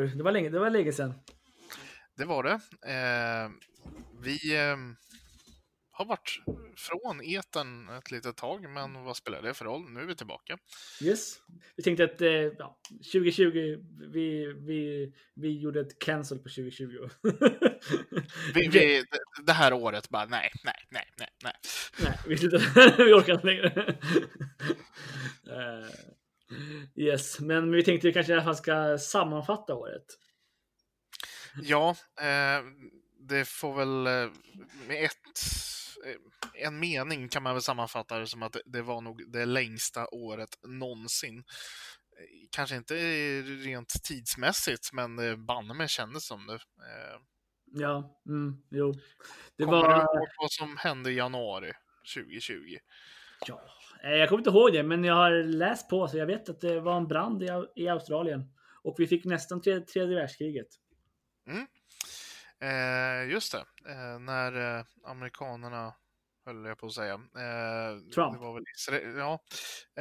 Viktor! Det var länge, det var länge sedan. det var det. Eh, vi eh, har varit från eten ett litet tag, men vad spelar det för roll? Nu är vi tillbaka. Yes. Vi tänkte att eh, ja, 2020, vi, vi, vi gjorde ett cancel på 2020. Vi, vi, det- här året bara nej, nej, nej, nej, nej. Nej, vi vi orkar inte längre. Yes, men vi tänkte kanske i alla fall ska sammanfatta året. Ja, eh, det får väl eh, med ett, eh, en mening kan man väl sammanfatta det som att det- var nog det längsta året någonsin. Eh, Kanske inte rent tidsmässigt, men det banne mig kändes som det. Eh, Ja, mm, jo. Det Kommer du var... ihåg vad som hände i januari 2020? Ja, jag kommer inte ihåg det, men jag har läst på så jag vet att det var en brand i, Au- i Australien. Och vi fick nästan tredje, tredje världskriget. Eh, just det, eh, när eh, amerikanerna höll jag på att säga. Eh, Trump. Det var väl Israel, ja,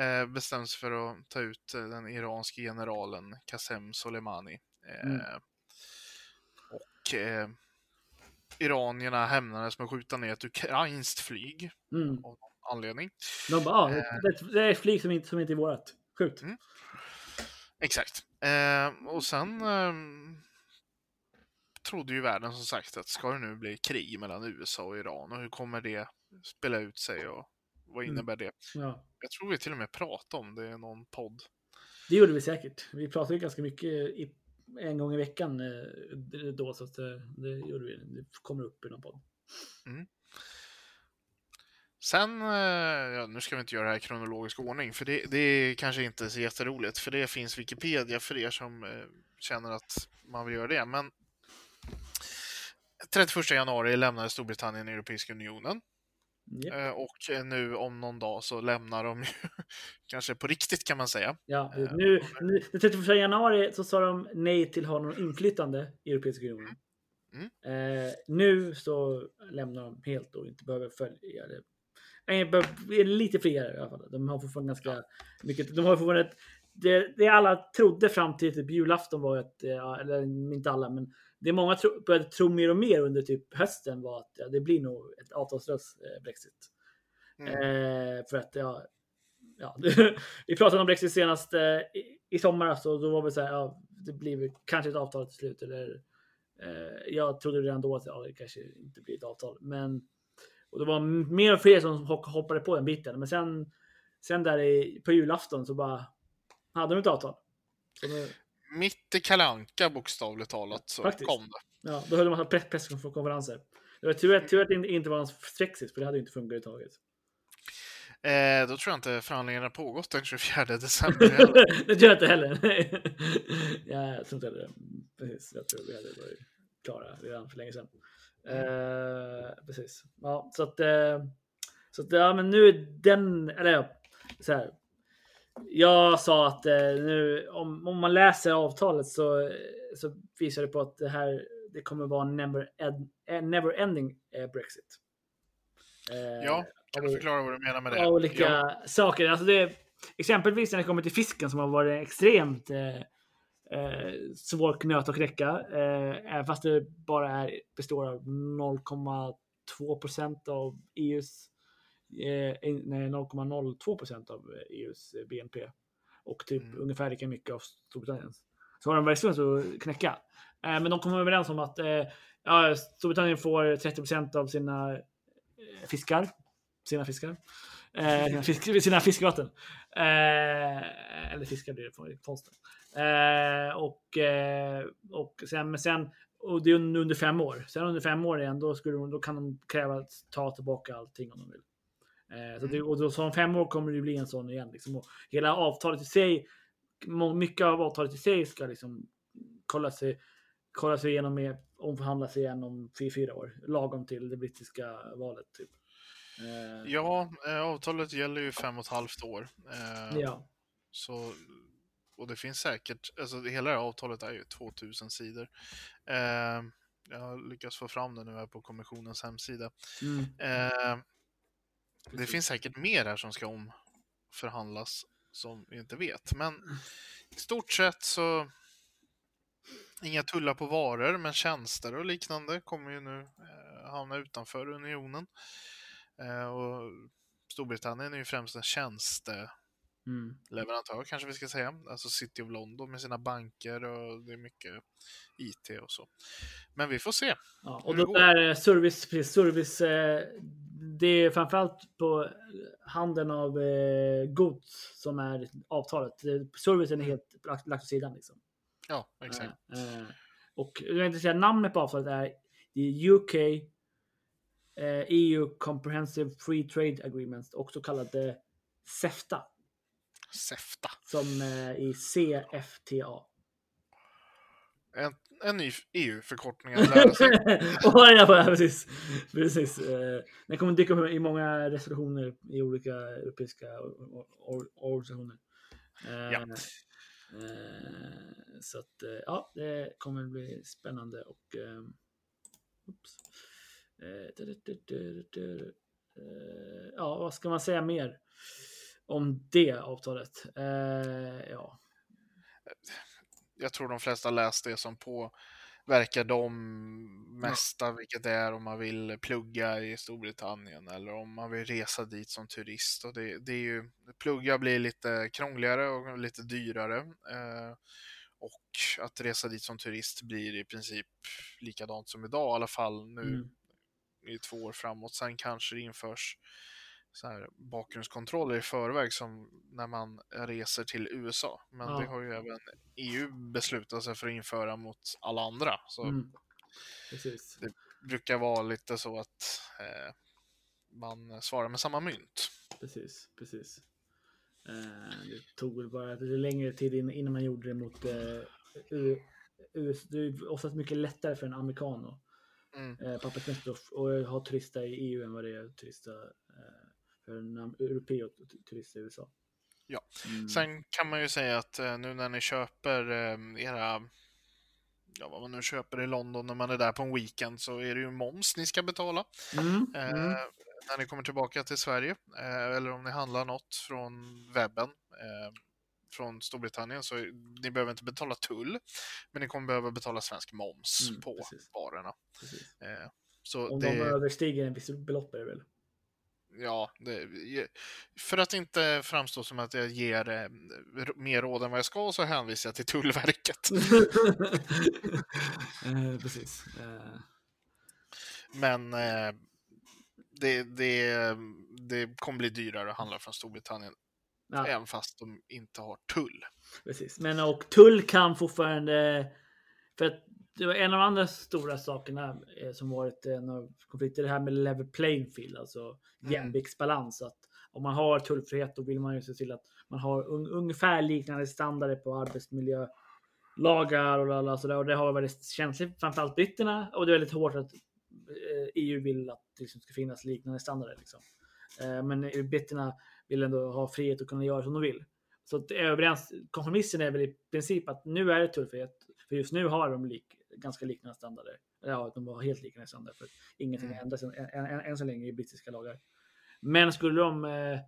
eh, bestämde sig för att ta ut eh, den iranske generalen Qasem Soleimani. Eh, Mm. Och eh, iranierna hämnades med att skjuta ner ett ukrainskt flyg Mm. av anledning. De bara, ah, Eh. det, det är ett flyg som inte, som inte är vårat. Skjut. Mm. Exakt. Eh, och sen ehm, trodde ju världen som sagt att ska det nu bli krig mellan USA och Iran och hur kommer det spela ut sig och vad Mm. innebär det? Ja. Jag tror vi till och med pratade om det i någon podd. Det gjorde vi säkert. Vi pratade ju ganska mycket i, en gång i veckan eh, då, så att, eh, det gjorde vi. Det kommer upp i någon podd. Sen, eh, ja, nu ska vi inte göra det här i kronologisk ordning, för det, det är kanske inte så jätteroligt, för det finns Wikipedia för er som eh, känner att man vill göra det. Men 31 januari lämnade Storbritannien Europeiska unionen. Japp. Eh, Och nu om någon dag så lämnar de ju, kanske på riktigt kan man säga. Ja, nu, nu, den 31 januari så sa de nej till att ha någon inflytande i Europeiska unionen. Mm. Eh, nu så lämnar de helt och inte behöver följa det. Nej, lite friare i alla fall. De har fortfarande ganska mycket. De har fortfarande ett, det, det alla trodde fram till typ julafton var att, eh, eller inte alla, men det många tro, började tro mer och mer under typ hösten var att ja, det blir nog ett avtalslös eh, Brexit. Mm. Eh, för att ja, ja vi pratade om Brexit senast eh, i, i somras och då var vi så här, ja, det blir kanske ett avtal till slut eller eh, jag trodde redan då att ja, det kanske inte blir ett avtal, men och det var mer och fler som hopp- hoppade på den biten, men sen sen där i, på julafton så bara hade de ett avtal. Nu, Mitt i kalanka bokstavligt talat så Faktiskt. kom det. ja, då höll de en massa press- presskonferenser. Det var tur, tur att det inte- var någon Brexit, för det hade ju inte funkat överhuvudtaget. Eh, då tror jag inte förhandlingarna pågått den 24 december det tror jag inte heller. Nej. ja, jag tror inte heller det. Precis, jag tror vi hade varit klara redan för länge sedan. Eh, precis. Ja, så att, eh, så att ja, men nu den, eller så här. Jag sa att eh, nu om, om man läser avtalet så, så visar det på att det här det kommer vara en never, ed, en never ending eh, Brexit. Eh, Ja, kan du förklara vad du menar med det? olika Ja, saker. Alltså det, exempelvis när det kommer till fisken som har varit extremt eh, eh, svår knöt att knäcka. Eh, fast det bara är, består av 0,2 procent av EUs eh, in- nej, 0,02 procent av EUs BNP. Och typ Mm. ungefär lika mycket av Storbritanniens. Så har de verkligen så att knäcka. Eh, men de kommer överens om att eh, ja, Storbritannien får 30 procent av sina eh, fiskar. Sina fiskar. Eh, fisk, sina fiskevatten. Eh, eller fiskar blir det från konsten. Eh, och, eh, och sen, men sen, och det är under fem år. Sen under fem år igen, då, skulle då kan de kräva att ta tillbaka allting om de vill. Eh, så det, och då, så om fem år kommer det bli en sån igen. Liksom. Och hela avtalet i sig, mycket av avtalet i sig ska liksom kolla sig, kolla sig igenom med omförhandlas igen om fyra, fyra år. Lagom till det brittiska valet. Typ. Eh, Ja, eh, avtalet gäller ju fem och ett halvt år. Ja. Så, och det finns säkert, alltså hela det här avtalet är ju 2000 sidor. Eh, jag har lyckats få fram det nu här på kommissionens hemsida. Mm, Eh, det finns säkert mer här som ska omförhandlas som vi inte vet. Men i stort sett så inga tullar på varor, men tjänster och liknande kommer ju nu eh, hamna utanför unionen. Eh, och Storbritannien är ju främst en tjänsteleverantör Mm. kanske vi ska säga. Alltså City of London med sina banker och det är mycket IT och så. Men vi får se. Ja, och det då går. är service, service eh, det är framförallt på handeln av eh, gods som är avtalet. Eh, Servicen är Mm. helt lagt, åt sidan. Liksom. Ja, exakt. Eh, eh, och jag vill inte säga namnet på avtalet är UK eh, EU Comprehensive Free Trade Agreements, också kallade CEFTA, SEFTA. som eh, i CFTA. En, en ny EU-förkortning att lära sig. ja, ja, precis. precis. Eh, Den kommer dyka upp i många resolutioner i olika europeiska or- or- organisationer. Eh, Ja. Så att ja, det kommer bli spännande och oops. Ja, vad ska man säga mer om det avtalet? Eh, Ja, Jag tror de flesta läst det som påverkar dem mesta, vilket det är om man vill plugga i Storbritannien eller om man vill resa dit som turist. Och det, det är ju, plugga blir lite krångligare och lite dyrare. Eh, och att resa dit som turist blir i princip likadant som idag, i alla fall nu mm, i två år framåt. Sen kanske det införs här bakgrundskontroller i förväg som när man reser till USA. Men Ja. det har ju även EU beslutat sig för att införa mot alla andra. Så mm. Det brukar vara lite så att eh, man svarar med samma mynt. Precis, precis. Eh, det tog väl bara lite längre tid in- innan man gjorde det mot eh, U- US. Det är oftast mycket lättare för en amerikan att Mm. eh, pappersmässigt och, och ha turista i EU än vad det är att turista eh, för en europé och t- turista i USA. Ja. Mm. Sen kan man ju säga att eh, nu när ni köper eh, era Ja, vad man nu köper i London när man är där på en weekend så är det ju moms ni ska betala. Mm, Eh, mm, när ni kommer tillbaka till Sverige eh, eller om ni handlar något från webben eh, från Storbritannien så ni behöver inte betala tull men ni kommer behöva betala svensk moms Mm, på precis. varorna. precis. Eh, så Om det, de överstiger en viss belopp är det väl? Ja, det, för att inte framstå som att jag ger eh, mer råd än vad jag ska så hänvisar jag till Tullverket. eh, precis. Eh, Men eh, det, det, det kommer bli dyrare att handla från Storbritannien ja. även fast de inte har tull. Precis, men och tull kan fortfarande... För att det var en av de andra stora sakerna eh, som varit en av konflikter, det här med level playing field, alltså Mm. jämviktsbalans. Att om man har tullfrihet då vill man ju se till att man har un, ungefär liknande standarder på arbetsmiljölagar och, lalala, sådär. och det har varit känsligt, framförallt britterna. Och det är väldigt hårt att eh, EU vill att det liksom ska finnas liknande standarder. Liksom. Eh, men eh, britterna vill ändå ha frihet att kunna göra som de vill. Så att överens, kompromissen är väl i princip att nu är det tullfrihet. För just nu har de lik, ganska liknande standarder. Ja, de har helt liknande standarder. För ingenting Mm. har ändrats än, så länge i brittiska lagar. Men skulle de eh,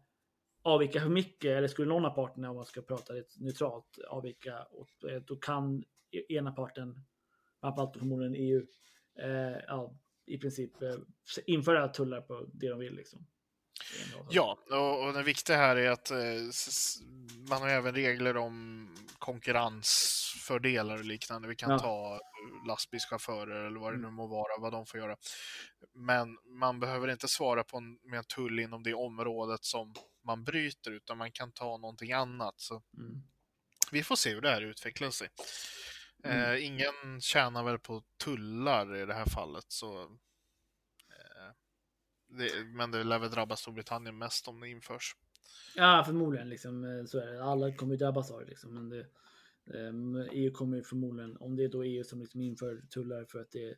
avvika för mycket, eller skulle någon av parterna, om man ska prata lite neutralt, avvika, och, eh, då kan e- ena parten, framförallt förmodligen EU, eh, ja, i princip eh, införa tullar på det de vill. Liksom. Ja, och, och det viktiga här är att eh, man har även regler om exportfördelar och liknande. Vi kan Ja. ta lastbilschaufförer eller vad det Mm. nu må vara, vad de får göra. Men man behöver inte svara på en, med en tull inom det området som man bryter, utan man kan ta någonting annat. Så Mm. vi får se hur det här utvecklar sig. Mm. Eh, ingen tjänar väl på tullar i det här fallet, så eh, det, men det lär väl drabba Storbritannien mest om det införs. Ja, förmodligen. Liksom, eh, så är det. Alla kommer ju drabbas av det. Liksom, men det, EU kommer ju förmodligen, om det är då EU som liksom inför tullar för att det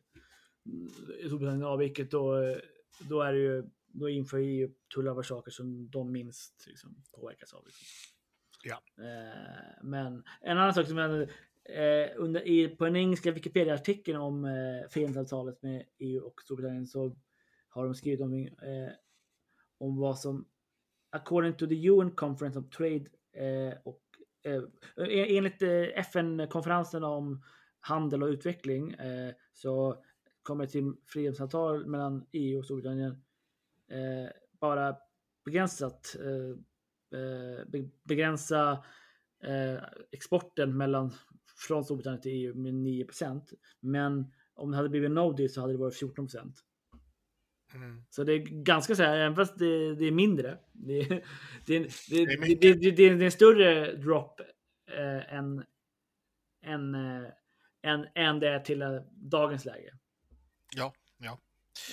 mm, Storbritannien avviket, då, då är det ju då inför EU tullar på saker som de minst liksom, påverkas av. Liksom. Ja. Eh, men en annan sak som jag, eh, under, i, på den engelska Wikipedia-artikeln om eh, frihandelsavtalet med EU och Storbritannien så har de skrivit om, eh, om vad som according to the UN Conference of Trade eh, och Eh, eh, enligt eh, FN-konferensen om handel och utveckling så kommer till frihandelsavtal mellan EU och Storbritannien bara begränsat begränsa exporten mellan från Storbritannien till EU med 9% Men om det hade blivit no deal så hade det varit 14 Mm. så det är ganska så här, även fast det, det är mindre. Det, är- det, är- det, är det, mycket. det, det, det är en större drop eh, än, än, eh, än, än det är till eh, dagens läge. Ja, ja.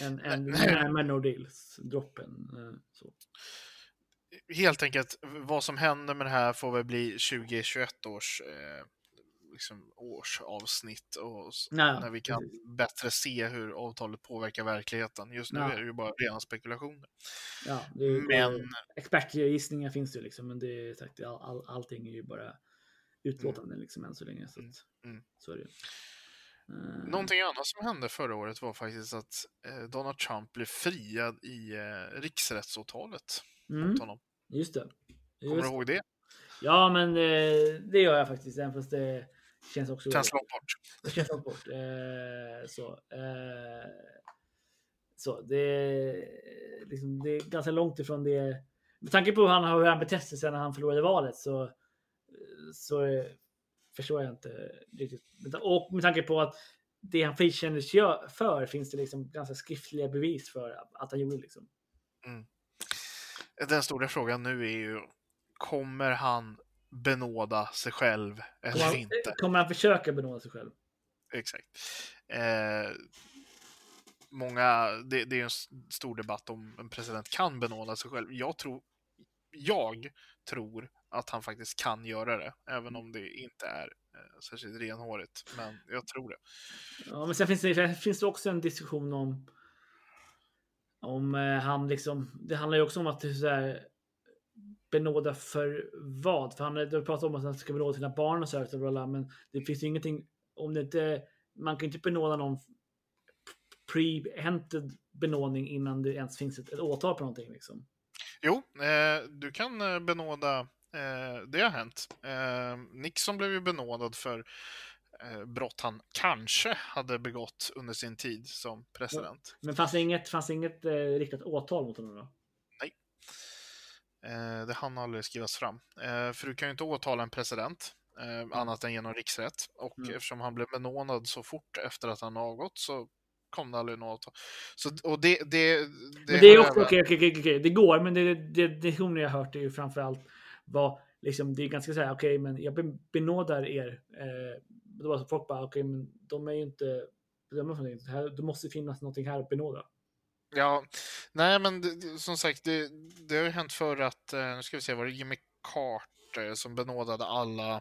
Än, än Nej. med no deals droppen. Eh, helt enkelt, vad som händer med det här får väl bli 2021 års eh, liksom, årsavsnitt och Ja, när vi kan precis. bättre se hur avtalet påverkar verkligheten. Just nu Ja. är det ju bara rena spekulationer. Ja, det Men Expertgissningar finns det liksom, men det är sagt, all, all, allting är ju bara utlåtande liksom än så länge. Så, Mm, att, mm. så är det ju. Eh, någonting annat som hände förra året var faktiskt att eh, Donald Trump blev friad i eh, riksrättsåtalet mm, mot honom. just det. Kommer Just du ihåg det? Ja, men eh, det gör jag faktiskt, även fast det känns också... Känns långt bort. Det känns långt bort. Eh, så, eh, så det, är liksom, det är ganska långt ifrån det. Med tanke på hur han, hur han betett sig när han förlorade valet så, så förstår jag inte riktigt. Och med tanke på att det han frikändes för finns det liksom ganska skriftliga bevis för att han gjorde. Liksom. Den stora frågan nu är ju, kommer han benåda sig själv Kommer eller han, inte? kommer han försöka benåda sig själv? Exakt. Eh, många, det, det är en stor debatt om en president kan benåda sig själv. Jag tror, jag tror att han faktiskt kan göra det, även om det inte är eh, särskilt renhårigt. Men jag tror det. Ja, men sen finns det, finns det också en diskussion om om eh, han liksom. Det handlar ju också om att så här, benåda för vad? För han har pratat om att han ska benåda sina barn och så här, så bla, bla, men det finns ju ingenting om det inte. Man kan ju inte benåda någon pre-hämtad benådning innan det ens finns ett, ett åtal på någonting liksom. Jo, eh, du kan eh, benåda, eh, det har hänt. Eh, Nixon blev ju benådad för eh, brott han kanske hade begått under sin tid som president. Men fanns det inget, fanns det inget eh, riktat åtal mot honom då? Eh, det hann aldrig skrivas fram. Eh, för du kan ju inte åtala en president eh, annat än genom riksrätt. Och Mm. eftersom han blev benådad så fort efter att han avgått så kom det aldrig något åtal. Så, och det, det, det, Men det är också okej, okej, okej, okej, det går, men det, det, det jag hört är ju framförallt vad liksom, det är ganska så här, okej, men jag be- benådar er. Eh, då var folk bara, okej, men de är ju inte för någonting. Det här- Det måste finnas någonting här att benåda. Ja, nej men det, som sagt, det, det har ju hänt förr att, eh, nu ska vi se, var det Jimmy Carter som benådade alla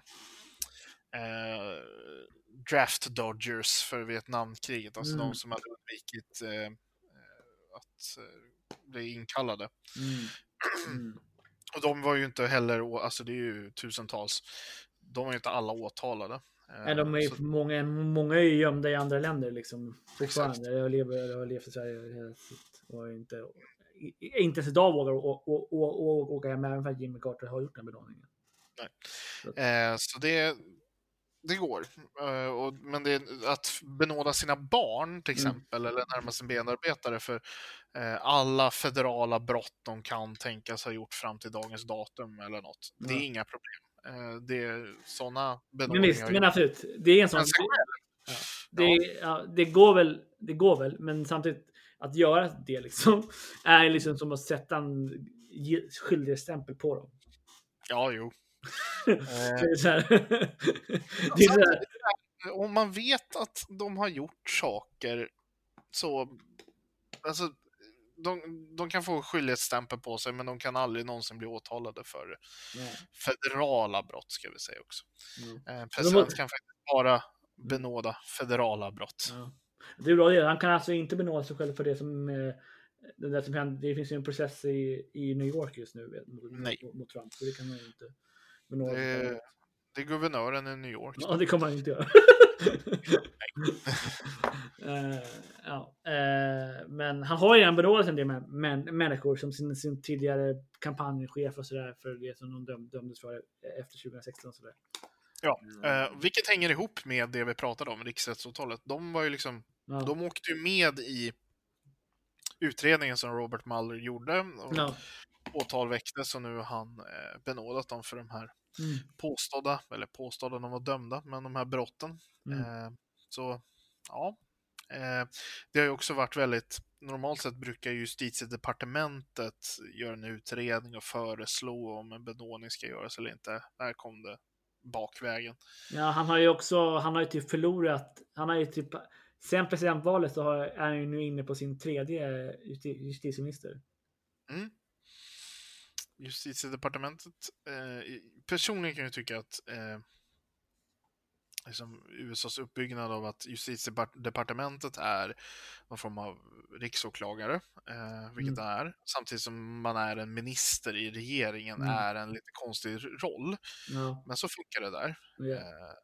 eh, draft dodgers för Vietnamkriget, alltså Mm. de som hade undvikit eh, eh, att eh, bli inkallade. Mm. Och de var ju inte heller, alltså det är ju tusentals, de var ju inte alla åtalade. Eh, Nej, de är ju, så- många, många är ju gömda i andra länder liksom. Fortfarande. Jag, lever, jag har levt i Sverige hela sitt och inte, inte ens idag vågar åka hem även för att Jimmy Carter har gjort den benådningen. Eh, så det, det går. Eh, och, men det, att benåda sina barn till Mm. exempel, eller närmast en benarbetare för eh, alla federala brott de kan tänkas ha gjort fram till dagens datum eller något. Det är Ja. inga problem. Eh, det är sådana Men visst, men absolut. Det är en sån... Ja, det, ja, det, går väl, det går väl, men samtidigt att göra det liksom är liksom som att sätta en skyldighetsstämpel på dem. Ja, jo. Det Eh, är så här. det är så här. om man vet att de har gjort saker så... Alltså, de, de kan få skyldighetsstämpel på sig, men de kan aldrig någonsin bli åtalade för Ja. federala brott, ska vi säga också. Mm. Eh, president kan faktiskt bara benåda federala brott. Ja. Det är bra det. Han kan alltså inte benåda sig själv för det som, eh, det, där som hände. Det finns ju en process i, i New York just nu vet, mot, Nej. mot, Trump. Så det kan man ju inte sig Det. Det är guvernören i New York. Ja, det kommer han inte göra. Eh, ja, eh, men han har ju redan benådat en del mä- män, människor som sin, sin tidigare kampanjchef och sådär för det som de döm, dömdes för efter 2016 och sådär. Ja, eh, vilket hänger ihop med det vi pratade om, riksrättsåtalet. De var ju liksom, Ja. de åkte ju med i utredningen som Robert Mueller gjorde. Och Ja. Åtal väcktes och nu har han eh, benådat dem för de här Mm. påstådda, eller påstådda, de var dömda, men de här brotten. Mm. Eh, så, ja. Eh, det har ju också varit väldigt, normalt sett brukar justitiedepartementet göra en utredning och föreslå om en benådning ska göras eller inte. Där kom det bakvägen. Ja, han har ju också, han har ju typ förlorat, han har ju typ, sen presidentvalet så har, är han ju nu inne på sin tredje justi- justitieminister. Mm. Justitiedepartementet, eh, personligen kan jag tycka att eh, liksom USAs uppbyggnad av att justitiedepartementet är någon form av riksåklagare, eh, vilket det är, samtidigt som man är en minister i regeringen, Mm. är en lite konstig roll. Ja, Men så funkar det där. Eh,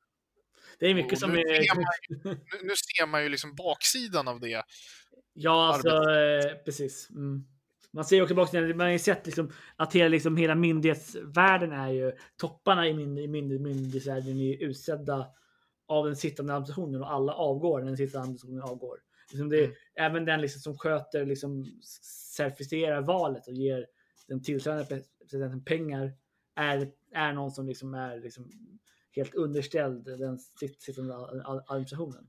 Det är mycket som nu, är... ser man, nu, nu ser man ju liksom baksidan av det. Ja, alltså eh, precis. Mm. Man ser också baksidan, man har ju sett liksom att hela, liksom, hela myndighetsvärlden är ju, topparna i mynd, mynd, myndighetsvärlden är ju utsedda av den sittande administrationen och alla avgår när den sittande administrationen avgår. Liksom det, Mm. Även den liksom som sköter, liksom certifierar valet och ger den tillträdande presidenten pengar är, är någon som liksom är liksom helt underställd den sitt- sittande administrationen.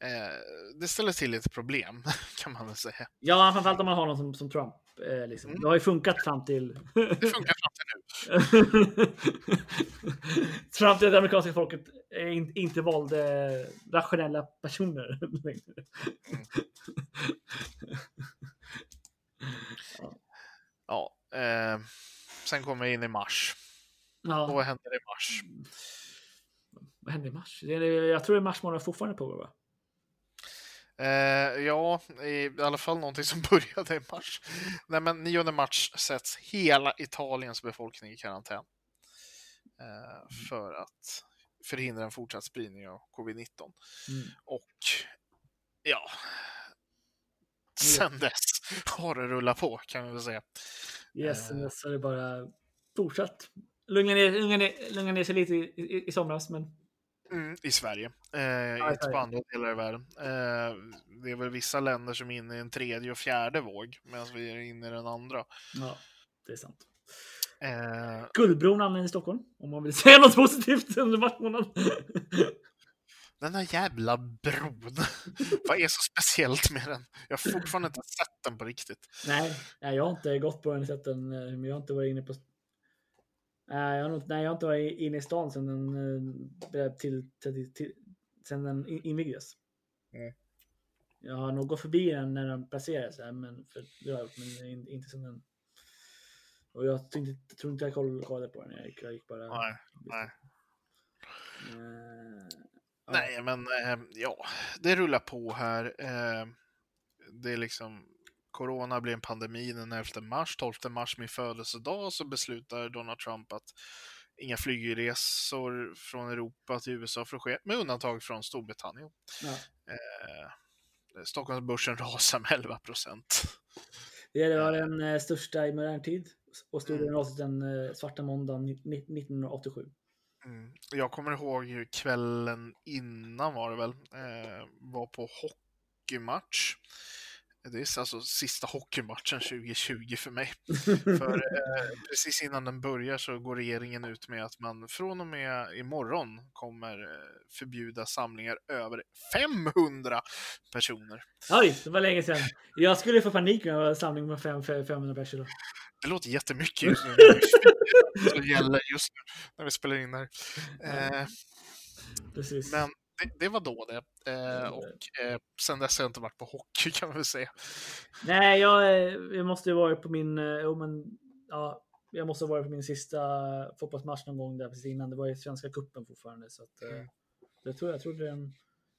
Eh, det ställer till lite problem, kan man väl säga. Ja, framförallt om man har någon som, som Trump. Eh, liksom. Mm. Det har ju funkat fram till... Det funkar fram till nu. fram till att det amerikanska folket är in, inte valde rationella personer. längre. Ja, eh, sen kommer vi in i mars. Ja. vad händer i mars? Vad hände i mars? Det är, jag tror det är mars månad fortfarande pågår va? Eh, ja, i alla fall någonting som började i mars. Nej, men 9 mars sätts hela Italiens befolkning i karantän. Eh, för att förhindra en fortsatt spridning av covid-19. Mm. Och ja, sen dess har det rullat på kan vi väl säga. Yes, Eh. uh. så är det bara fortsatt. Lugna ner, lugna ner, lugna ner sig lite i, i, i somras, men Mm, I Sverige, eh, i inte på andra delar av världen. Eh, det är väl vissa länder som är inne i en tredje och fjärde våg, medan vi är inne i den andra. ja, det är sant. Eh, Guldbron använder i Stockholm, om man vill säga något positivt under mars månad. den här jävla bron, vad är så speciellt med den? Jag har fortfarande inte sett den på riktigt. nej, jag har inte gått på den sätten, eh, men jag har inte varit inne på jag har, nog- nej, jag har inte varit inne i stan sedan den, eh, till, till, till, sedan den in- invigdes. Mm. Jag har nog gått förbi den när den passerades, här, men, för, det har jag gjort, men in- inte sedan den. Och jag tänkte, tror inte jag koll- kollade på den. Jag gick, jag gick bara. Nej, nej. Eh, ja. Nej, men eh, ja, det rullar på här. Eh, det är liksom, corona blir en pandemi den 11 mars. 12 mars, min födelsedag, så beslutar Donald Trump att inga flygresor från Europa till USA får ske, med undantag från Storbritannien. Ja. Eh, Stockholmsbörsen rasar med 11 procent. Det var den eh, största i modern tid och stod Mm. raset den eh, svarta måndagen ni- ni- 1987. Mm. Jag kommer ihåg kvällen innan var det väl, eh, var på hockeymatch. Det är alltså sista hockeymatchen 2020 för mig. för eh, precis innan den börjar så går regeringen ut med att man från och med imorgon kommer eh, förbjuda samlingar över 500 personer. Oj, det var länge sedan. Jag skulle få panik med en samling med fem- fem- 500 personer. Det låter jättemycket just nu. Det gäller just nu när vi spelar in här. Eh, Precis. men det, det var då det. Eh, och eh, sen dess har jag inte varit på hockey kan man väl säga. Nej, jag, eh, jag måste ju varit på min, eh, jo men, ja, jag måste ha varit på min sista fotbollsmatch någon gång där precis innan. Det var ju Svenska cupen fortfarande. Så att, eh, Mm. jag, tror, jag, trodde den,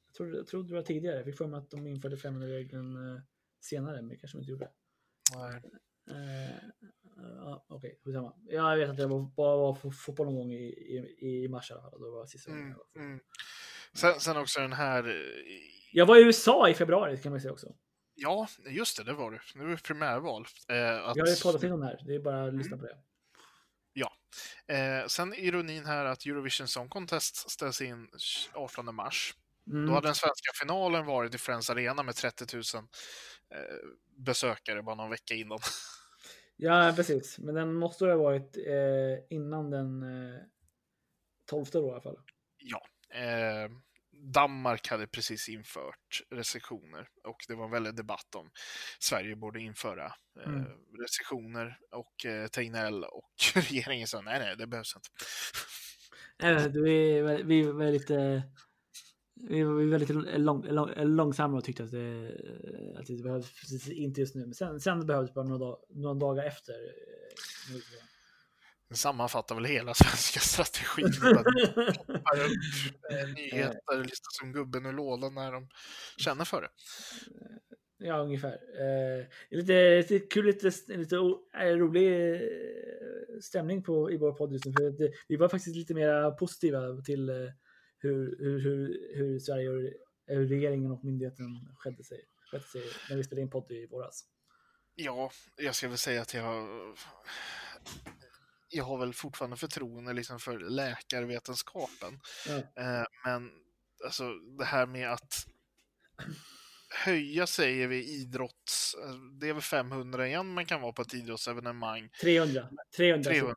jag, trodde, jag trodde det var tidigare. Jag fick för mig att de införde 500-regeln eh, senare, men det kanske de inte gjorde. Nej. Eh, ja, Okej, skitsamma. Jag vet att jag bara var på fotboll någon gång i, i, i mars i alla fall. Då var det sista gången Mm, mm. Sen, sen också den här... eh, Jag var i USA i februari kan man säga också. Ja, just det, det var. Nu är det primärval. Eh, att, Jag har ju poddat in om det här. Det är bara att lyssna på det. eh, sen ironin här att Eurovision Song Contest ställs in 18 mars. Mm. Då hade den svenska finalen varit i Friends Arena med 30 000 eh, besökare bara någon vecka innan. Ja, precis. Men den måste ha varit eh, innan den eh, 12 då i alla fall. Ja. Eh, Danmark hade precis infört restriktioner och det var en väldig debatt om Sverige borde införa eh, Mm. restriktioner och eh, Tegnell och regeringen sa nej, nej, det behövs inte. Nej, vi, vi är väldigt, eh, vi var var väldigt lång, lång, långsamma och tyckte att det, att det behövdes inte just nu. Men sen, sen behövdes bara några, dag, några dagar efter. eh, Den sammanfattar väl hela svenska strategin. Upp, eh, nyheter, listar som gubben ur lådan när de känner för det. Ja, ungefär. Eh, lite, lite kul, lite, lite eh, rolig eh, stämning på, i vår podd just nu. För eh, vi var faktiskt lite mer positiva till eh, hur, hur, hur, hur Sverige och hur regeringen och myndigheten skötte sig, skötte sig när vi spelade in podd i våras. Ja, jag ska väl säga att jag jag har väl fortfarande förtroende liksom för läkarvetenskapen. Eh, men alltså det här med att höja säger vi idrotts... eh, Det är väl 500 igen man kan vara på ett idrottsevenemang. 300. 300. 300.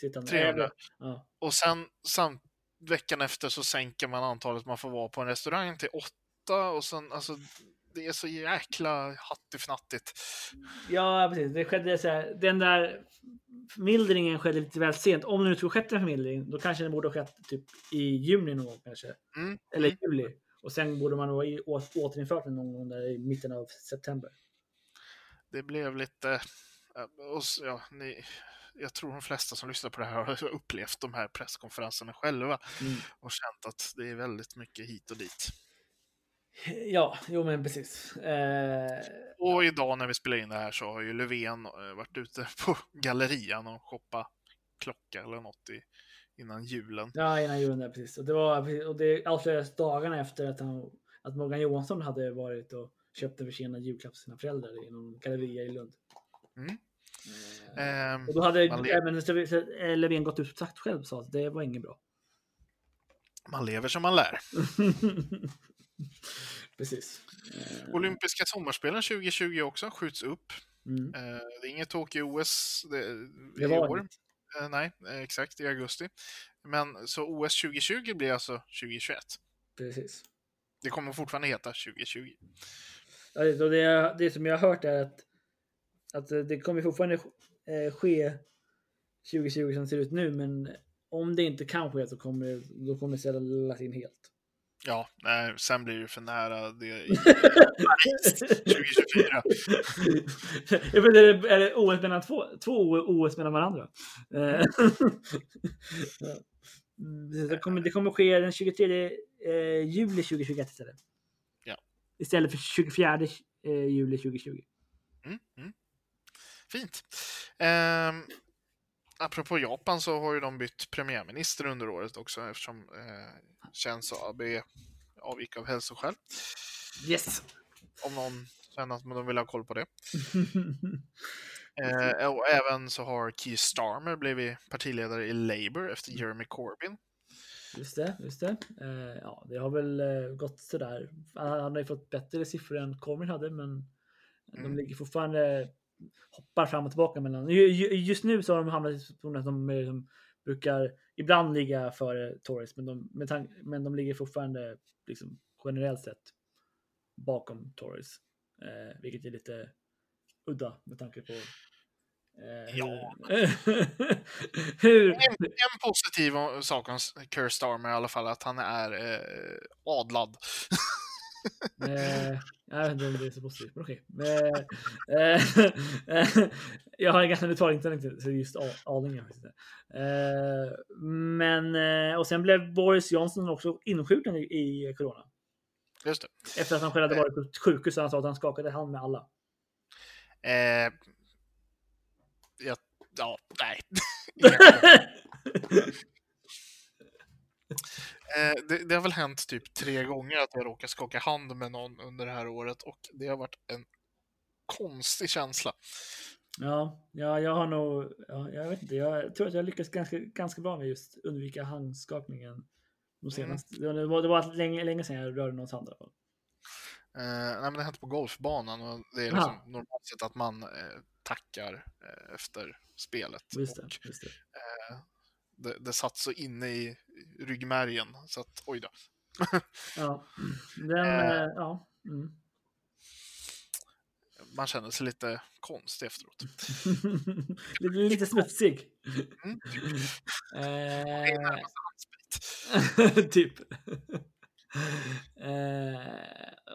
Sittande. 300. Ja. Och sen samt, veckan efter så sänker man antalet man får vara på en restaurang till åtta och sen alltså det är så jäkla hattifnattigt. ja, precis. Det skedde så här, den där förmildringen skedde lite väl sent. Om det nu skulle skett en förmildring, då kanske den borde ha skett typ i juni någon gång kanske. Mm. Eller mm. juli. Och sen borde man ha återinfört den någon gång där i mitten av september. Det blev lite... eh, Och, ja, ni, jag tror de flesta som lyssnar på det här har upplevt de här presskonferenserna själva Mm. och känt att det är väldigt mycket hit och dit. Ja, jo men precis. Eh, Och idag när vi spelar in det här så har ju Löfven eh, varit ute på gallerian och shoppat klocka eller något i, innan julen. ja, innan julen där precis. Och det, var, och det avslöjades dagarna efter att, han, att Morgan Johansson hade varit och köpt en försenad julklapp till sina föräldrar i någon galleria i Lund. Mm. Eh, Ehm, och då hade även Löfven- Löfven gått ut och sagt själv så att det var inget bra. man lever som man lär. Precis. Eh, Olympiska sommarspelen 2020 också skjuts upp. mm. Eh, Det är inget Tokyo-OS i var år. inget. Eh, Nej, exakt i augusti. Men så OS 2020 blir alltså 2021. Precis. Det kommer fortfarande heta 2020. Ja, det, det, det som jag har hört är att, att det kommer fortfarande ske 2020 som det ser ut nu, men om det inte kan ske så kommer då kommer det ställas in helt. Ja, nej, sen blir det för nära det i Paris 2024. Jag vet, är, det, är det OS mellan två, två OS mellan varandra? Eh, ja. Det, kommer, det kommer ske den 23 eh, juli 2021 istället. Ja. Istället för 24 eh, juli 2020. Mm, mm. Fint. Um, apropå Japan så har ju de bytt premiärminister under året också eftersom eh, Shinzo Abe avgick av hälsoskäl. Yes! Om någon känner att de vill ha koll på det. Eh, och även så har Keir Starmer blivit partiledare i Labour efter Jeremy Corbyn. Just det, just det. Eh, ja, det har väl eh, gått sådär. Han, har ju fått bättre siffror än Corbyn hade, men De Mm. ligger fortfarande hoppar fram och tillbaka mellan. ju- ju- Just nu så har de hamnat i situationen att de, brukar ibland ligga före Torres, men de, men de ligger fortfarande liksom, generellt sett bakom Torres. Eh, vilket är lite udda med tanke på eh, Ja. hur, En, en positiv sak om Keir Starmer i alla fall, att han är eh, adlad. Jag vet inte om det är så positivt, men okej. Eh, eh, jag har en ganska neutral inställning till just Arlinge. Eh, men, och sen blev Boris Johnson också insjuknad i, corona. Just det. Efter att han själv hade varit på sjukhus och han sa att han skakade hand med alla. Eh, ja, ja, nej. Eh, det, det har väl hänt typ tre gånger att jag råkar skaka hand med någon under det här året och det har varit en konstig känsla. ja, ja, jag har nog, ja, jag vet inte, jag tror att jag lyckats ganska, ganska bra med just undvika handskakningen. De senaste, det, var, det var, det var länge, länge sedan jag rörde någons hand i alla fall. Eh, nej, men det hänt på golfbanan och det är Aha. liksom normalt sett att man eh, tackar eh, efter spelet. Just det, Och just det. Det, det satt så inne i ryggmärgen så att oj då. Ja, den, Eh. eh, ja. Mm. Man känner sig lite konstig efteråt. lite, lite smutsig. Mm. Är Eh, typ. Eh,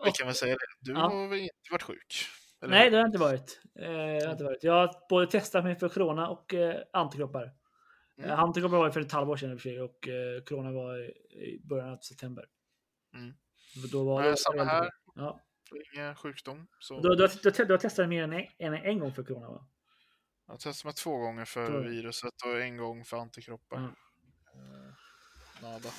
Vi kan väl säga det. Du Ja. har inte varit sjuk? Eller nej, det har jag inte varit. Eh, jag, har inte varit. jag har både testat mig för corona och eh, antikroppar. Mm. Antikroppar var ju för ett halvår sedan i och för sig och eh, corona var i, början av september. Mm. Då var det, samma här. Ja. Ingen sjukdom. Så Du, du, du, du, har testat mer än en, en gång för corona va? jag har testat mig två gånger för Två. viruset och en gång för antikroppar. Ja. Eh, nada.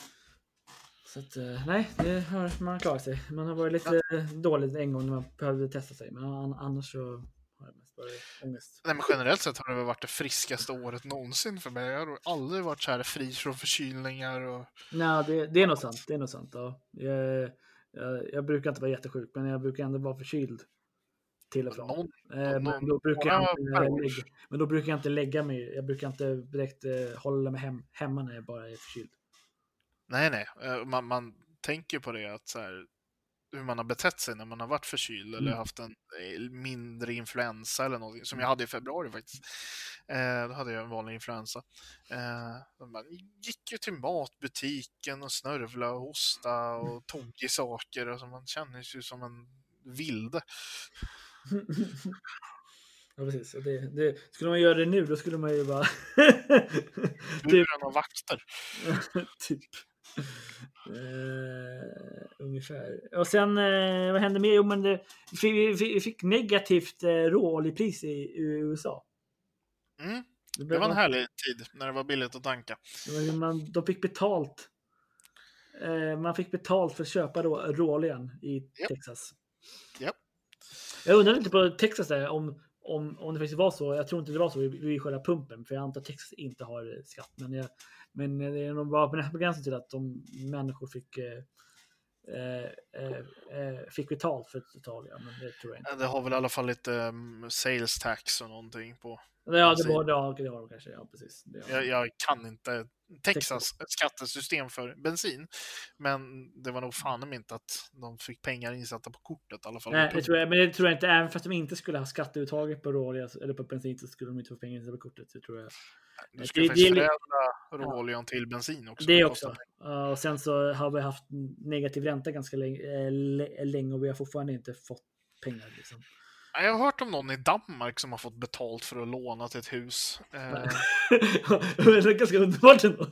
Så att, eh, nej, det har man klarat sig. Man har varit lite dålig en gång när man behövde testa sig, men an- annars så har det mest varit ångest. Nej, men generellt sett har det väl varit det friskaste året någonsin för mig. Jag har aldrig varit så här fri från förkylningar och Nej, det, det är nog sant. Det är nog sant. Ja. Jag, jag, jag brukar inte vara jättesjuk, men jag brukar ändå vara förkyld. Till och från. någon. Eh, någon- men, då brukar jag inte lägga, men då brukar jag inte lägga mig. Jag brukar inte direkt eh, hålla mig hem, hemma när jag bara är förkyld. Nej, nej. Eh, Man, man tänker på det att så här, hur man har betett sig när man har varit förkyld eller Mm. haft en eh, mindre influensa eller någonting som jag hade i februari faktiskt. Eh, då hade jag en vanlig influensa. Eh, man gick ju till matbutiken och snörvla och hosta och tog i saker. Alltså man känner sig ju som en vilde. ja, precis. Och det, det, skulle man göra det nu, då skulle man ju bara... typ, Buren av vakter. typ. Eh, ungefär. Och sen, eh, vad hände mer? Jo, men det, vi, fick, vi fick negativt eh, råoljepris i, i USA. Mm, Det, det var en härlig tid när det var billigt att tanka. man, de fick betalt. Eh, man fick betalt för att köpa rå, råoljan i Japp. Texas. Japp. Jag undrar inte på Texas där om, om, om det faktiskt var så. Jag tror inte det var så vid, vid själva pumpen, för jag antar att Texas inte har skatt. Men, jag, men det är nog bara på gränsen till att de människor fick eh, eh, eh, eh, fick betalt för att ta olja, men det tror jag inte. Det har väl i alla fall lite um, sales tax och någonting på. Ja, det var ja, det var de kanske. Ja, precis. Det, Jag, jag kan inte Texas skattesystem för bensin, men det var nog fan inte att de fick pengar insatta på kortet i alla fall. Nej, det tror jag, men det tror jag inte. Även fast de inte skulle ha skatteuttaget på råolja eller på bensin så skulle de inte få pengar insatta på kortet. Det tror jag. Du ska ju det- faktiskt det förädla råoljan till bensin också. Det kostar också. Ja, och sen så har vi haft negativ ränta ganska länge, eh, länge och vi har fortfarande inte fått pengar. Liksom. Jag har hört om någon i Danmark som har fått betalt för att låna till ett hus. Eh, det är ganska underbart ändå.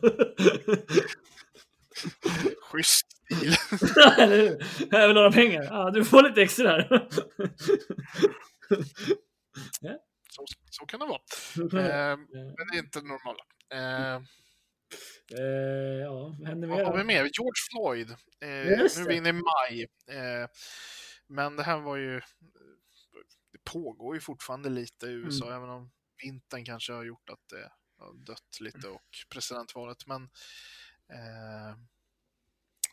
schysst stil. Hur? Här har vi några pengar. Ja, du får lite extra här. Så, så kan det vara. Eh, Eh, men det är inte normala. Eh, eh, ja, händer vad har vi mer? George Floyd. Eh, nu är vi inne i maj. Eh, men det här var ju... Pågår ju fortfarande lite i USA, Mm. även om vintern kanske har gjort att det har dött lite och presidentvalet. Men eh,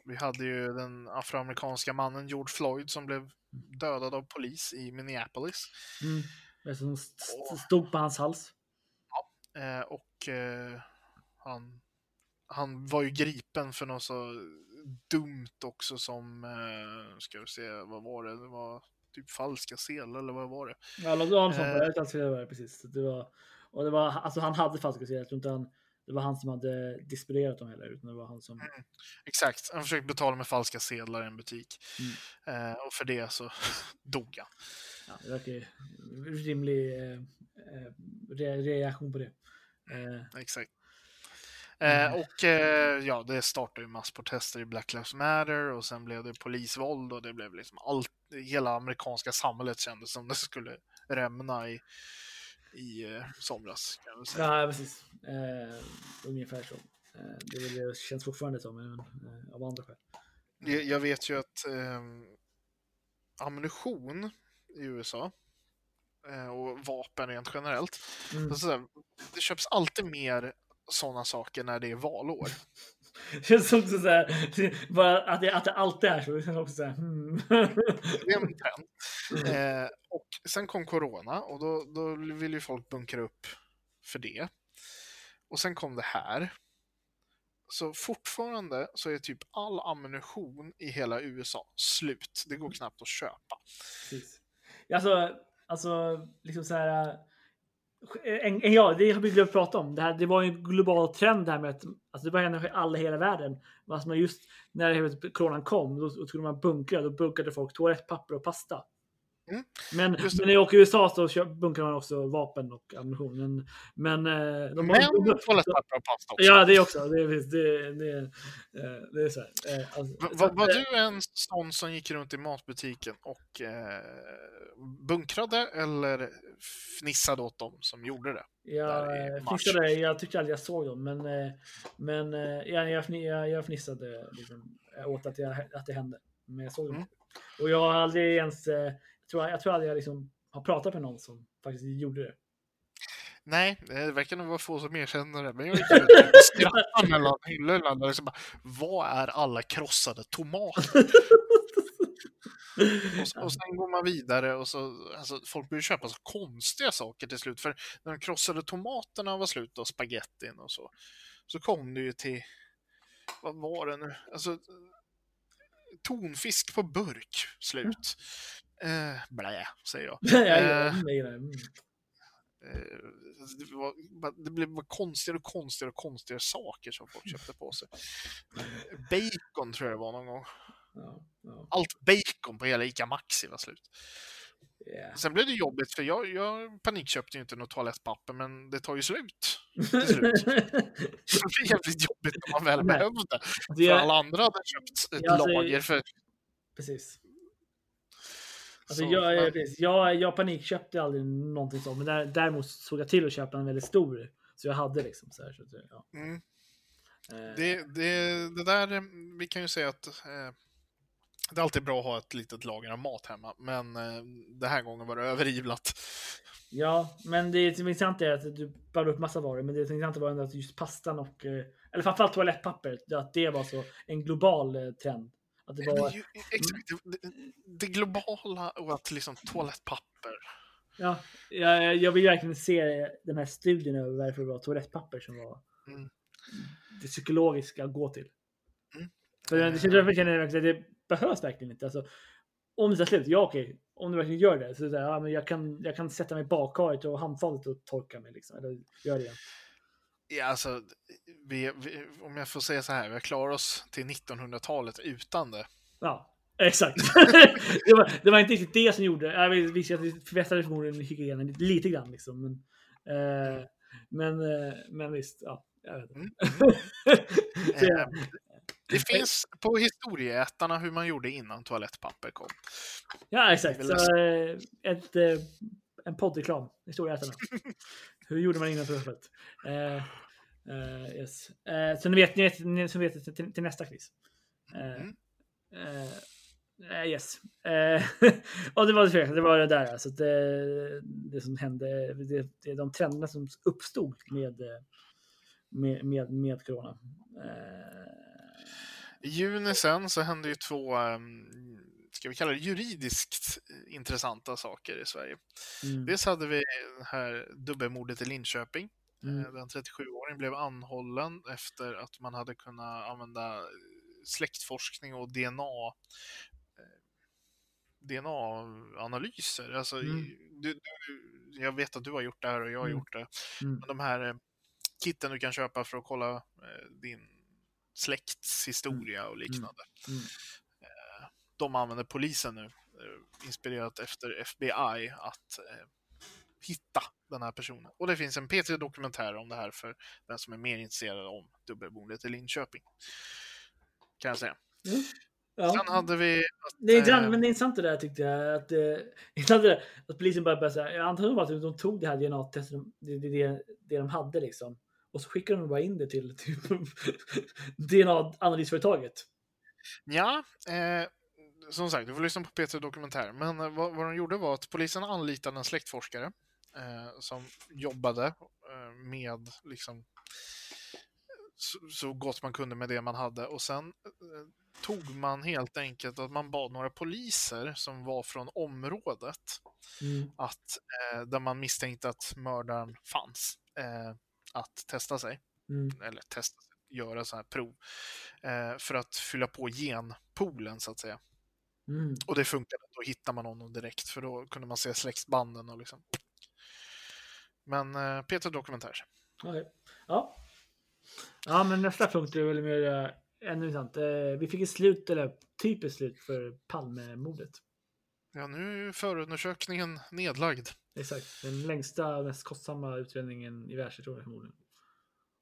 vi hade ju den afroamerikanska mannen George Floyd som blev dödad av polis i Minneapolis. Mm. Det som st- stod på hans hals. Eh, och eh, han, han var ju gripen för något så dumt också som, eh, ska vi se, vad var det? Det var typ falska sedlar eller vad var det? Ja, det var något sånt. Eh. Det var, precis. Det var, och det var, alltså han hade falska sedlar. Jag tror inte han, det var han som hade distribuerat dem heller, utan det var han som... Exakt, han försökte betala med falska sedlar i en butik. Mm. Eh, och för det så dog han. Ja, det verkar ju rimlig eh, eh, re- reaktion på det. Eh, Exakt. Eh, Mm. och eh, ja, det startade ju massprotester i Black Lives Matter och sen blev det polisvåld och det blev liksom allt, hela amerikanska samhället kändes som det skulle rämna i, i eh, somras. Kan jag säga. ja, precis. Eh, ungefär så. Eh, det, är väl det känns fortfarande så, men eh, av andra skäl. Jag, jag vet ju att eh, ammunition i USA och vapen rent generellt, Mm. alltså, sådär, det köps alltid mer sådana saker när det är valår. Det känns också så här, bara att det, att det alltid är så. Det känns också så här, hmm. Det är en trend. Eh, och sen kom corona och då, då ville ju folk bunkra upp för det. Och sen kom det här. Så fortfarande så är typ all ammunition i hela USA slut. Det går knappt att köpa. Precis. Alltså, alltså liksom så här. En, en, ja, det har vi glömt prata om. Det, här, det var en global trend det här med att alltså det var en alla i hela världen. Alltså man just när coronan kom, då, då skulle man bunkra. Då bunkrade folk toalettpapper och pasta. Mm, Men, just men när jag åker i USA så bunkrar man också vapen och ammunition. Men, men, eh, de, Men toalettpapper och pasta också. Ja, det också. Det, är det, det, eh, det är så här. eh, Alltså, Va- var du en sån som gick runt i matbutiken och eh, bunkrade eller fnissade åt dem som gjorde det? Jag fnissade, jag tyckte aldrig jag såg dem, men, men jag, jag, jag, fnissade liksom, åt att, jag, att det hände. Men jag såg dem Mm. Och jag har aldrig ens, eh, jag tror, jag tror aldrig jag liksom har pratat med någon som faktiskt gjorde det. Nej, det verkar nog vara få som erkänner det, men jag skrattade mellan hyllorna. och Liksom vad är alla krossade tomater? Och, och sen går man vidare och så, alltså, folk börjar köpa så konstiga saker till slut. För när de krossade tomaterna var slut och spagettin och så, så kom det ju till, vad var det nu? Alltså, tonfisk på burk, slut. Eh, blä, säger jag. Eh. det. Mm. Eh, det, var, det blev konstigare och konstigare och konstigare saker som folk köpte på sig. Bacon tror jag det var någon gång. Ja, ja. Allt bacon på hela ICA Maxi var slut. Yeah. Sen blev det jobbigt för jag, jag panikköpte ju inte något toalettpapper men det tar ju slut. till slut. Så det blev jävligt jobbigt när man väl behövde. Alltså, För alla andra hade köpt ett Ja, alltså, lager för... Precis. Alltså så, jag, men- precis. jag, jag panikköpte aldrig någonting sånt, men där, däremot såg jag till att köpa en väldigt stor. Så jag hade liksom så här. Så, ja. Mm. Eh, Det, det, det där, eh, vi kan ju säga att eh, det är alltid bra att ha ett litet lager av mat hemma, men eh, den här gången var det överivlat. Ja, men det som är att du bara upp massa varor, men det som är intressant var ändå att just pastan och, eh, eller framförallt toalettpapper, att det var så en global trend. Att det var, Exakt, det, det, det globala och att liksom toalettpapper. ja, jag, jag vill verkligen se den här studien över varför det var toalettpapper som var Mm. det psykologiska att gå till. Mm. För det känner jag också att det behövs verkligen inte. Alltså, om det tar slut, ja okej. Om du verkligen gör det, så det, ja, men jag, kan, jag kan sätta mig i badkaret och handfatet och torka mig. Liksom, eller gör det igen. Ja, alltså, vi, vi, om jag får säga så här, vi har klarat oss till 1900-talet utan det. Ja, exakt. det, var, det var inte riktigt det som gjorde Jag visste att vi förbättrade förmodligen hygienen lite, lite grann. Liksom, men, eh, men, eh, men visst, ja. Jag vet inte. Mm. Så, Eh, det finns på historieätarna hur man gjorde innan toalettpapper kom. ja, exakt. det Så, eh, ett, eh, en poddreklam. Historieätarna. Hur gjorde man innan förfallet? Eh, eh, yes. eh, så ni vet, ni vet, vet till, till nästa quiz. Eh, Mm. eh, eh, yes. Och det var det, det var det där. Alltså det, det som hände. Det, det är de trenderna som uppstod med, med, med, med corona. I juni sen så hände ju två, ehm, ska vi kalla det juridiskt intressanta saker i Sverige. Mm. Dels hade vi det här dubbelmordet i Linköping. Mm. Eh, Den 37-åringen blev anhållen efter att man hade kunnat använda släktforskning och DNA eh, DNA-analyser. Alltså, Mm. du, du, jag vet att du har gjort det här och jag har Mm. gjort det. Mm. Men de här eh, kitten du kan köpa för att kolla eh, din släkts historia och liknande. Mm. De använder polisen nu, eh, inspirerat efter FBI, att eh, hitta den här personen. Och det finns en P3-dokumentär om det här för den som är mer intresserad om dubbelmordet i Linköping. Kan jag säga. Ja. Sen hade vi... Det är eh, men det är intressant det där tyckte jag. Att, intressant det där, att polisen bara började säga, jag antar att de tog det här DNA-testet, det, det, det, det de hade liksom. Och så skickade de bara in det till typ, DNA-analysföretaget. Ja, eh, som sagt, du får lyssna på P3 Dokumentär. Men eh, vad, vad de gjorde var att polisen anlitade en släktforskare eh, som jobbade eh, med liksom så, så gott man kunde med det man hade. Och sen eh, tog man helt enkelt att man bad några poliser som var från området Mm. att, eh, där man misstänkte att mördaren fanns, eh, att testa sig Mm. eller testa, göra så här prov för att fylla på genpoolen så att säga. Mm. Och det funkade, då hittar man honom direkt för då kunde man se släktbanden och liksom. Men eh, Peter Dokumentär. Okej. Ja. ja, men nästa punkt är väl mer äh, ännu intressant. Eh, vi fick ett slut, eller typ ett slut för Palmemordet. Ja, nu är förundersökningen nedlagd. Exakt. Den längsta, mest kostsamma utredningen i världshistorien förmodligen.